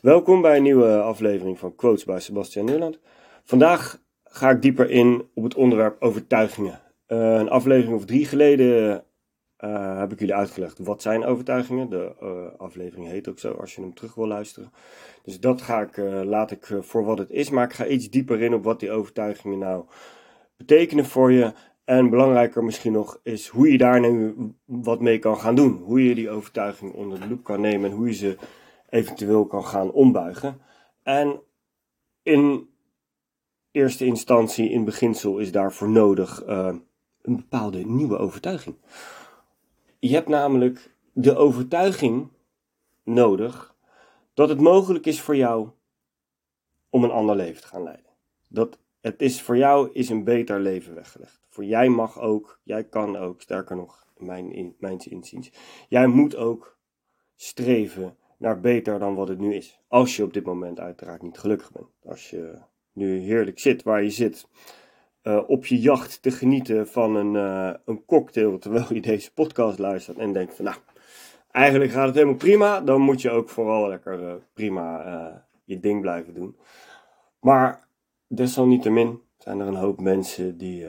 Welkom bij een nieuwe aflevering van Quotes bij Sebastian Nederland. Vandaag ga ik dieper in op het onderwerp overtuigingen. Uh, een aflevering of drie geleden uh, heb ik jullie uitgelegd wat zijn overtuigingen. De uh, aflevering heet ook zo als je hem terug wil luisteren. Dus dat ga ik, laat ik voor wat het is, maar ik ga iets dieper in op wat die overtuigingen nou betekenen voor je. En belangrijker misschien nog is hoe je daar nu wat mee kan gaan doen. Hoe je die overtuiging onder de loep kan nemen en hoe je ze eventueel kan gaan ombuigen. En in eerste instantie, in beginsel, is daarvoor nodig uh, een bepaalde nieuwe overtuiging. Je hebt namelijk de overtuiging nodig dat het mogelijk is voor jou om een ander leven te gaan leiden. Dat het is voor jou is een beter leven weggelegd. Voor jij mag ook, jij kan ook, sterker nog, mijn, in, mijn inziens, jij moet ook streven naar beter dan wat het nu is. Als je op dit moment uiteraard niet gelukkig bent. Als je nu heerlijk zit waar je zit, uh, op je jacht te genieten van een, uh, een cocktail terwijl je deze podcast luistert en denkt van nou, eigenlijk gaat het helemaal prima, dan moet je ook vooral lekker uh, prima je ding blijven doen. Maar desalniettemin zijn er een hoop mensen die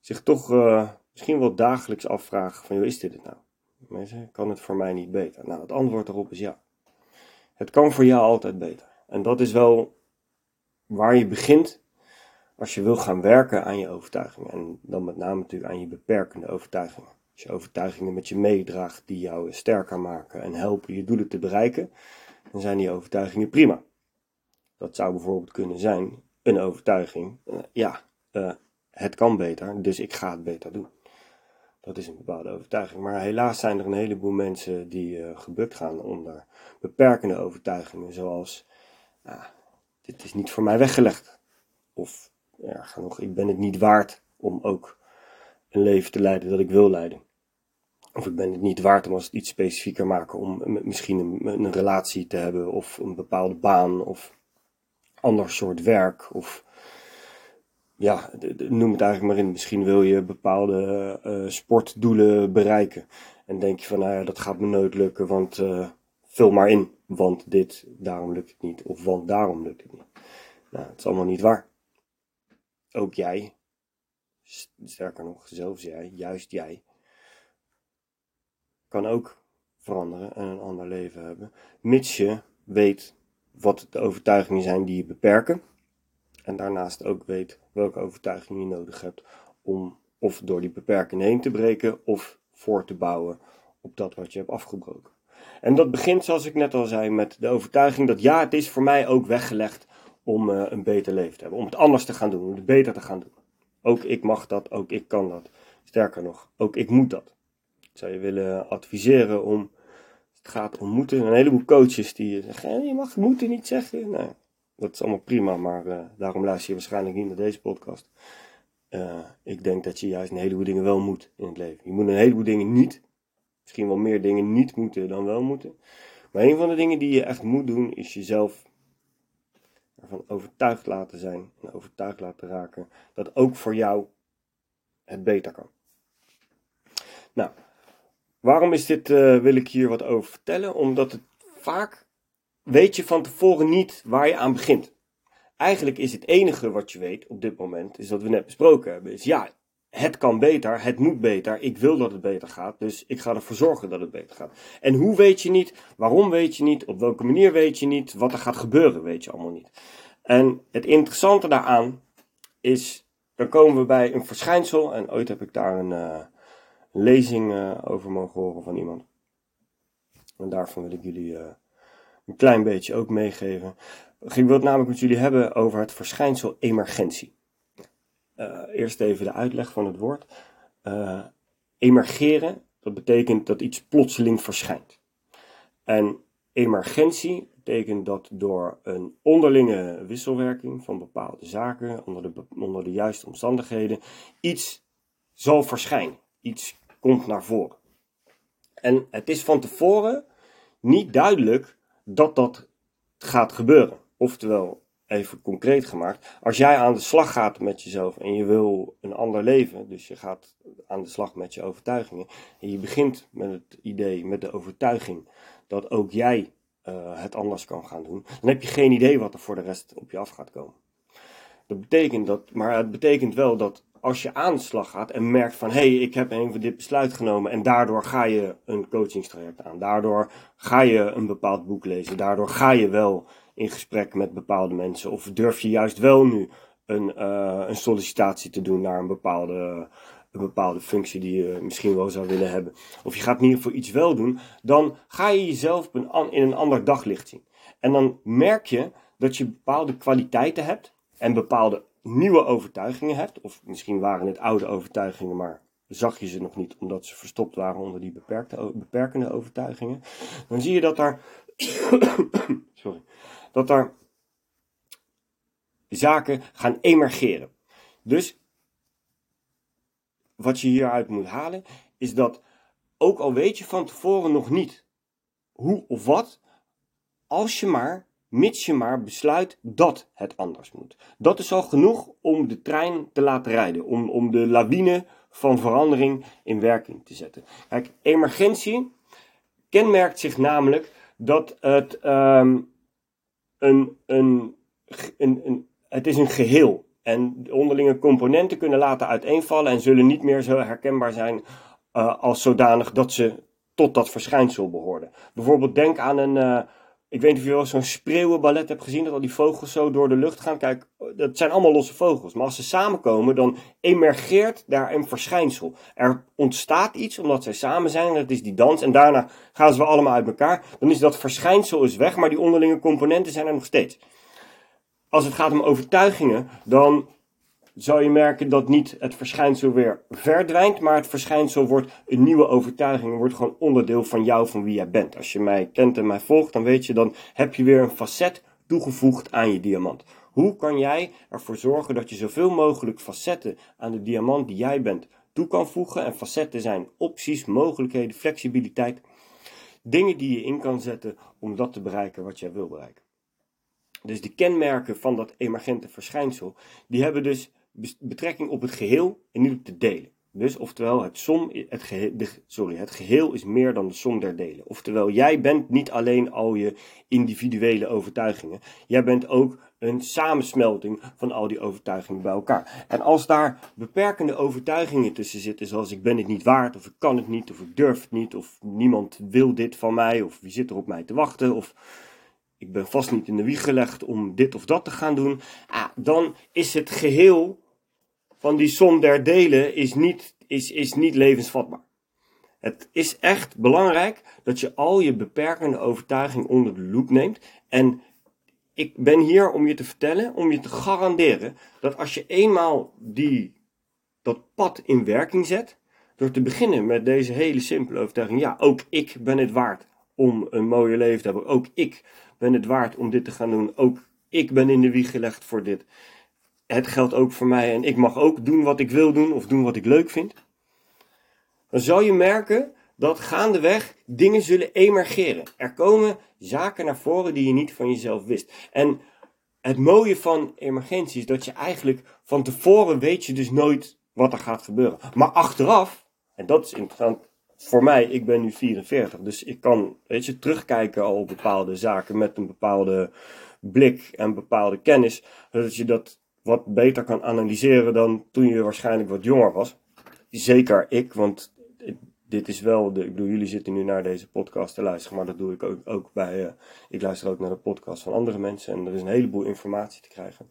zich toch misschien wel dagelijks afvragen van hoe is dit het nou? Kan het voor mij niet beter? Nou, het antwoord daarop is ja. Het kan voor jou altijd beter. En dat is wel waar je begint als je wil gaan werken aan je overtuigingen. En dan met name natuurlijk aan je beperkende overtuigingen. Als je overtuigingen met je meedraagt die jou sterker maken en helpen je doelen te bereiken, dan zijn die overtuigingen prima. Dat zou bijvoorbeeld kunnen zijn een overtuiging. Uh, ja, uh, het kan beter, dus ik ga het beter doen. Dat is een bepaalde overtuiging. Maar helaas zijn er een heleboel mensen die uh, gebukt gaan onder beperkende overtuigingen, zoals uh, dit is niet voor mij weggelegd. Of ja, genoeg, ik ben het niet waard om ook een leven te leiden dat ik wil leiden. Of ik ben het niet waard om als het iets specifieker maken om misschien een, een relatie te hebben of een bepaalde baan of ander soort werk of ja, noem het eigenlijk maar in. Misschien wil je bepaalde uh, sportdoelen bereiken. En denk je van, nou ja, dat gaat me nooit lukken, want uh, vul maar in. Want dit, daarom lukt het niet. Of want daarom lukt het niet. Nou, het is allemaal niet waar. Ook jij, sterker nog, zelfs jij, juist jij, kan ook veranderen en een ander leven hebben. Mits je weet wat de overtuigingen zijn die je beperken en daarnaast ook weet welke overtuiging je nodig hebt om of door die beperking heen te breken of voor te bouwen op dat wat je hebt afgebroken. En dat begint, zoals ik net al zei, met de overtuiging dat ja, het is voor mij ook weggelegd om uh, een beter leven te hebben. Om het anders te gaan doen, om het beter te gaan doen. Ook ik mag dat, ook ik kan dat. Sterker nog, ook ik moet dat. Ik zou je willen adviseren om, het gaat om moeten, een heleboel coaches die zeggen, je mag moeten niet zeggen. Nee, dat is allemaal prima, maar uh, daarom luister je waarschijnlijk niet naar deze podcast. Uh, ik denk dat je juist een heleboel dingen wel moet in het leven. Je moet een heleboel dingen niet, misschien wel meer dingen niet moeten dan wel moeten. Maar een van de dingen die je echt moet doen, is jezelf ervan overtuigd laten zijn en overtuigd laten raken dat ook voor jou het beter kan. Nou, waarom is dit, uh, wil ik hier wat over vertellen? Omdat het vaak weet je van tevoren niet waar je aan begint. Eigenlijk is het enige wat je weet op dit moment, is wat we net besproken hebben, is ja, het kan beter, het moet beter, ik wil dat het beter gaat, dus ik ga ervoor zorgen dat het beter gaat. En hoe weet je niet, waarom weet je niet, op welke manier weet je niet, wat er gaat gebeuren weet je allemaal niet. En het interessante daaraan is, dan komen we bij een verschijnsel, en ooit heb ik daar een, uh, lezing uh, over mogen horen van iemand. En daarvan wil ik jullie uh, een klein beetje ook meegeven. Ik wil het namelijk met jullie hebben over het verschijnsel emergentie. Uh, eerst even de uitleg van het woord. Uh, emergeren, dat betekent dat iets plotseling verschijnt. En emergentie betekent dat door een onderlinge wisselwerking van bepaalde zaken, onder de, onder de juiste omstandigheden, iets zal verschijnen. Iets komt naar voren. En het is van tevoren niet duidelijk dat dat gaat gebeuren. Oftewel, even concreet gemaakt, als jij aan de slag gaat met jezelf en je wil een ander leven, dus je gaat aan de slag met je overtuigingen, en je begint met het idee, met de overtuiging dat ook jij eh, het anders kan gaan doen, dan heb je geen idee wat er voor de rest op je af gaat komen. Dat betekent dat, maar het betekent wel dat als je aan de slag gaat en merkt van hé, hey, ik heb even dit besluit genomen en daardoor ga je een coachingstraject aan, daardoor ga je een bepaald boek lezen, daardoor ga je wel in gesprek met bepaalde mensen of durf je juist wel nu een, uh, een sollicitatie te doen naar een bepaalde, een bepaalde functie die je misschien wel zou willen hebben. Of je gaat in ieder geval iets wel doen, dan ga je jezelf in een ander daglicht zien. En dan merk je dat je bepaalde kwaliteiten hebt en bepaalde nieuwe overtuigingen hebt, of misschien waren het oude overtuigingen, maar zag je ze nog niet omdat ze verstopt waren onder die beperkte, beperkende overtuigingen, dan zie je dat daar, sorry, dat daar zaken gaan emergeren. Dus wat je hieruit moet halen, is dat ook al weet je van tevoren nog niet hoe of wat, als je maar mits je maar besluit dat het anders moet. Dat is al genoeg om de trein te laten rijden, om, om de lawine van verandering in werking te zetten. Kijk, emergentie kenmerkt zich namelijk dat het um, een, een, een, een, het is een geheel. En de onderlinge componenten kunnen laten uiteenvallen en zullen niet meer zo herkenbaar zijn uh, als zodanig dat ze tot dat verschijnsel behoorden. Bijvoorbeeld denk aan een, uh, ik weet niet of je wel zo'n spreeuwenballet hebt gezien, dat al die vogels zo door de lucht gaan. Kijk, dat zijn allemaal losse vogels. Maar als ze samenkomen, dan emergeert daar een verschijnsel. Er ontstaat iets omdat zij samen zijn, dat is die dans. En daarna gaan ze allemaal uit elkaar. Dan is dat verschijnsel is weg, maar die onderlinge componenten zijn er nog steeds. Als het gaat om overtuigingen, dan zal je merken dat niet het verschijnsel weer verdwijnt, maar het verschijnsel wordt een nieuwe overtuiging, wordt gewoon onderdeel van jou, van wie jij bent. Als je mij kent en mij volgt, dan weet je, dan heb je weer een facet toegevoegd aan je diamant. Hoe kan jij ervoor zorgen dat je zoveel mogelijk facetten aan de diamant die jij bent toe kan voegen? En facetten zijn opties, mogelijkheden, flexibiliteit. Dingen die je in kan zetten om dat te bereiken wat jij wil bereiken. Dus de kenmerken van dat emergente verschijnsel, die hebben dus betrekking op het geheel en niet op de delen. Dus oftewel, het, som, het, geheel, sorry, het geheel is meer dan de som der delen. Oftewel, jij bent niet alleen al je individuele overtuigingen. Jij bent ook een samensmelting van al die overtuigingen bij elkaar. En als daar beperkende overtuigingen tussen zitten, zoals ik ben het niet waard, of ik kan het niet, of ik durf het niet, of niemand wil dit van mij, of wie zit er op mij te wachten, of ik ben vast niet in de wieg gelegd om dit of dat te gaan doen, ah, dan is het geheel van die som der delen is niet, is, is niet levensvatbaar. Het is echt belangrijk dat je al je beperkende overtuiging onder de loep neemt. En ik ben hier om je te vertellen, om je te garanderen dat als je eenmaal die, dat pad in werking zet, door te beginnen met deze hele simpele overtuiging, ja, ook ik ben het waard om een mooie leven te hebben. Ook ik ben het waard om dit te gaan doen. Ook ik ben in de wieg gelegd voor dit het geldt ook voor mij en ik mag ook doen wat ik wil doen of doen wat ik leuk vind. Dan zal je merken dat gaandeweg dingen zullen emergeren. Er komen zaken naar voren die je niet van jezelf wist. En het mooie van emergentie is dat je eigenlijk van tevoren weet je dus nooit wat er gaat gebeuren. Maar achteraf, en dat is interessant voor mij, ik ben nu 44, dus ik kan, weet je, terugkijken al op bepaalde zaken met een bepaalde blik en bepaalde kennis, zodat je dat wat beter kan analyseren dan toen je waarschijnlijk wat jonger was. Zeker ik, want dit is wel, de, ik bedoel, jullie zitten nu naar deze podcast te luisteren, maar dat doe ik ook, ook bij, uh, ik luister ook naar de podcast van andere mensen en er is een heleboel informatie te krijgen.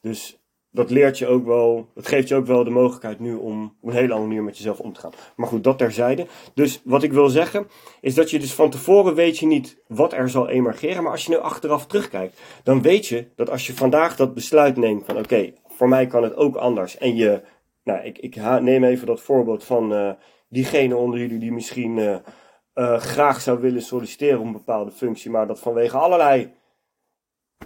Dus dat leert je ook wel, dat geeft je ook wel de mogelijkheid nu om op een hele andere manier met jezelf om te gaan. Maar goed, dat terzijde. Dus wat ik wil zeggen, is dat je dus van tevoren weet je niet wat er zal emergeren. Maar als je nu achteraf terugkijkt, dan weet je dat als je vandaag dat besluit neemt van oké, voor mij kan het ook anders. En je, nou, ik, ik neem even dat voorbeeld van uh, diegene onder jullie die misschien uh, uh, graag zou willen solliciteren op een bepaalde functie, maar dat vanwege allerlei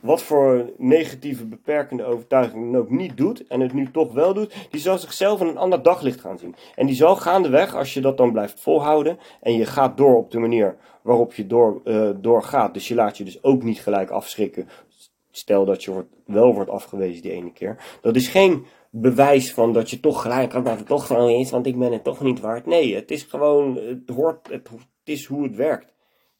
wat voor negatieve beperkende overtuigingen ook niet doet en het nu toch wel doet, die zal zichzelf in een ander daglicht gaan zien. En die zal gaandeweg, als je dat dan blijft volhouden en je gaat door op de manier waarop je door, uh, doorgaat, dus je laat je dus ook niet gelijk afschrikken. Stel dat je wordt, wel wordt afgewezen die ene keer. Dat is geen bewijs van dat je toch gelijk had, dat het toch gewoon is, want ik ben het toch niet waard. Nee, het is gewoon, het hoort, het is hoe het werkt.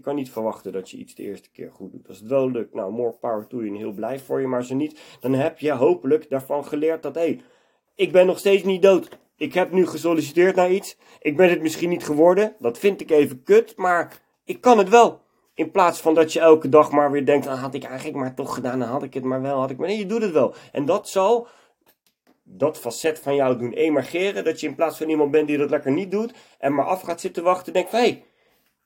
Je kan niet verwachten dat je iets de eerste keer goed doet. Als het wel lukt, nou, more power to you en heel blij voor je. Maar het niet, dan heb je hopelijk daarvan geleerd dat, hé, hey, ik ben nog steeds niet dood. Ik heb nu gesolliciteerd naar iets. Ik ben het misschien niet geworden. Dat vind ik even kut, maar ik kan het wel. In plaats van dat je elke dag maar weer denkt, ah, had ik eigenlijk maar toch gedaan, dan had ik het maar wel, had ik maar... Nee, je doet het wel. En dat zal dat facet van jou doen emergeren. Dat je in plaats van iemand bent die dat lekker niet doet en maar af gaat zitten wachten, denkt hé, hey,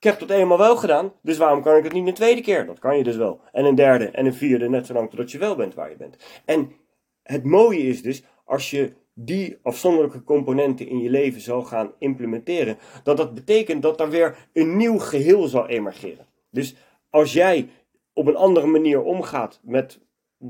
ik heb dat eenmaal wel gedaan, dus waarom kan ik het niet een tweede keer? Dat kan je dus wel. En een derde en een vierde, net zolang totdat je wel bent waar je bent. En het mooie is dus, als je die afzonderlijke componenten in je leven zal gaan implementeren, dat dat betekent dat er weer een nieuw geheel zal emergeren. Dus als jij op een andere manier omgaat met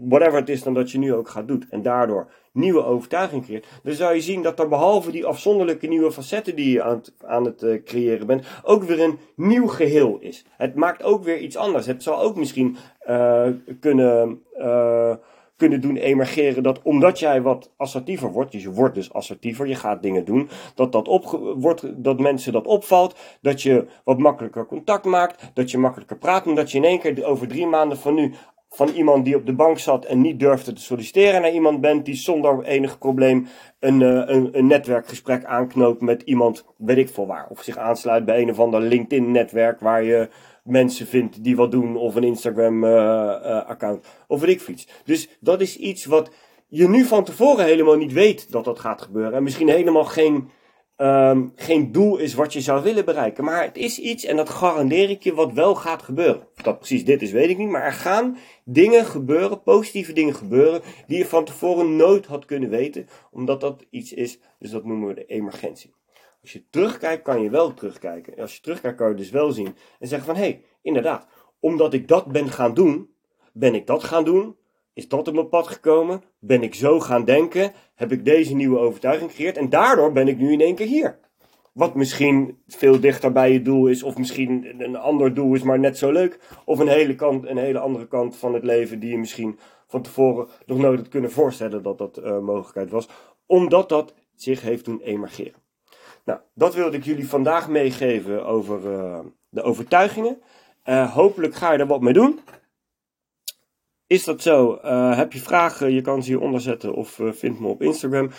whatever het is dan dat je nu ook gaat doen. En daardoor nieuwe overtuiging creëert. Dan zou je zien dat er behalve die afzonderlijke nieuwe facetten die je aan het, aan het uh, creëren bent, ook weer een nieuw geheel is. Het maakt ook weer iets anders. Het zal ook misschien uh, kunnen, uh, kunnen doen emergeren dat omdat jij wat assertiever wordt, dus je wordt dus assertiever, je gaat dingen doen, dat, dat, op, wordt, dat mensen dat opvalt, dat je wat makkelijker contact maakt, dat je makkelijker praat en dat je in één keer over drie maanden van nu van iemand die op de bank zat en niet durfde te solliciteren naar iemand bent die zonder enig probleem een, uh, een, een, netwerkgesprek aanknoopt met iemand, weet ik veel waar. Of zich aansluit bij een of ander LinkedIn-netwerk waar je mensen vindt die wat doen, of een Instagram-account, uh, uh, of weet ik veel iets. Dus dat is iets wat je nu van tevoren helemaal niet weet dat dat gaat gebeuren. En misschien helemaal geen um, geen doel is wat je zou willen bereiken. Maar het is iets, en dat garandeer ik je, wat wel gaat gebeuren. Of dat precies dit is, weet ik niet. Maar er gaan dingen gebeuren, positieve dingen gebeuren, die je van tevoren nooit had kunnen weten. Omdat dat iets is, dus dat noemen we de emergentie. Als je terugkijkt, kan je wel terugkijken. Als je terugkijkt, kan je dus wel zien. En zeggen van, hé, hey, inderdaad, omdat ik dat ben gaan doen, ben ik dat gaan doen. Is dat op mijn pad gekomen? Ben ik zo gaan denken? Heb ik deze nieuwe overtuiging gecreëerd? En daardoor ben ik nu in één keer hier. Wat misschien veel dichter bij je doel is, of misschien een ander doel is, maar net zo leuk. Of een hele, kant, een hele andere kant van het leven die je misschien van tevoren nog nooit had kunnen voorstellen dat dat uh, mogelijkheid was. Omdat dat zich heeft doen emergeren. Nou, dat wilde ik jullie vandaag meegeven over uh, de overtuigingen. Uh, hopelijk ga je er wat mee doen. Is dat zo? Uh, heb je vragen? Je kan ze hieronder zetten of uh, vind me op Instagram.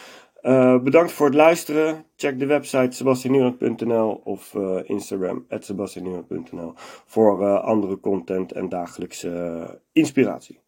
Uh, bedankt voor het luisteren. Check de website sebastiannuland.nl of Instagram sebastiannuland.nl voor andere content en dagelijkse inspiratie.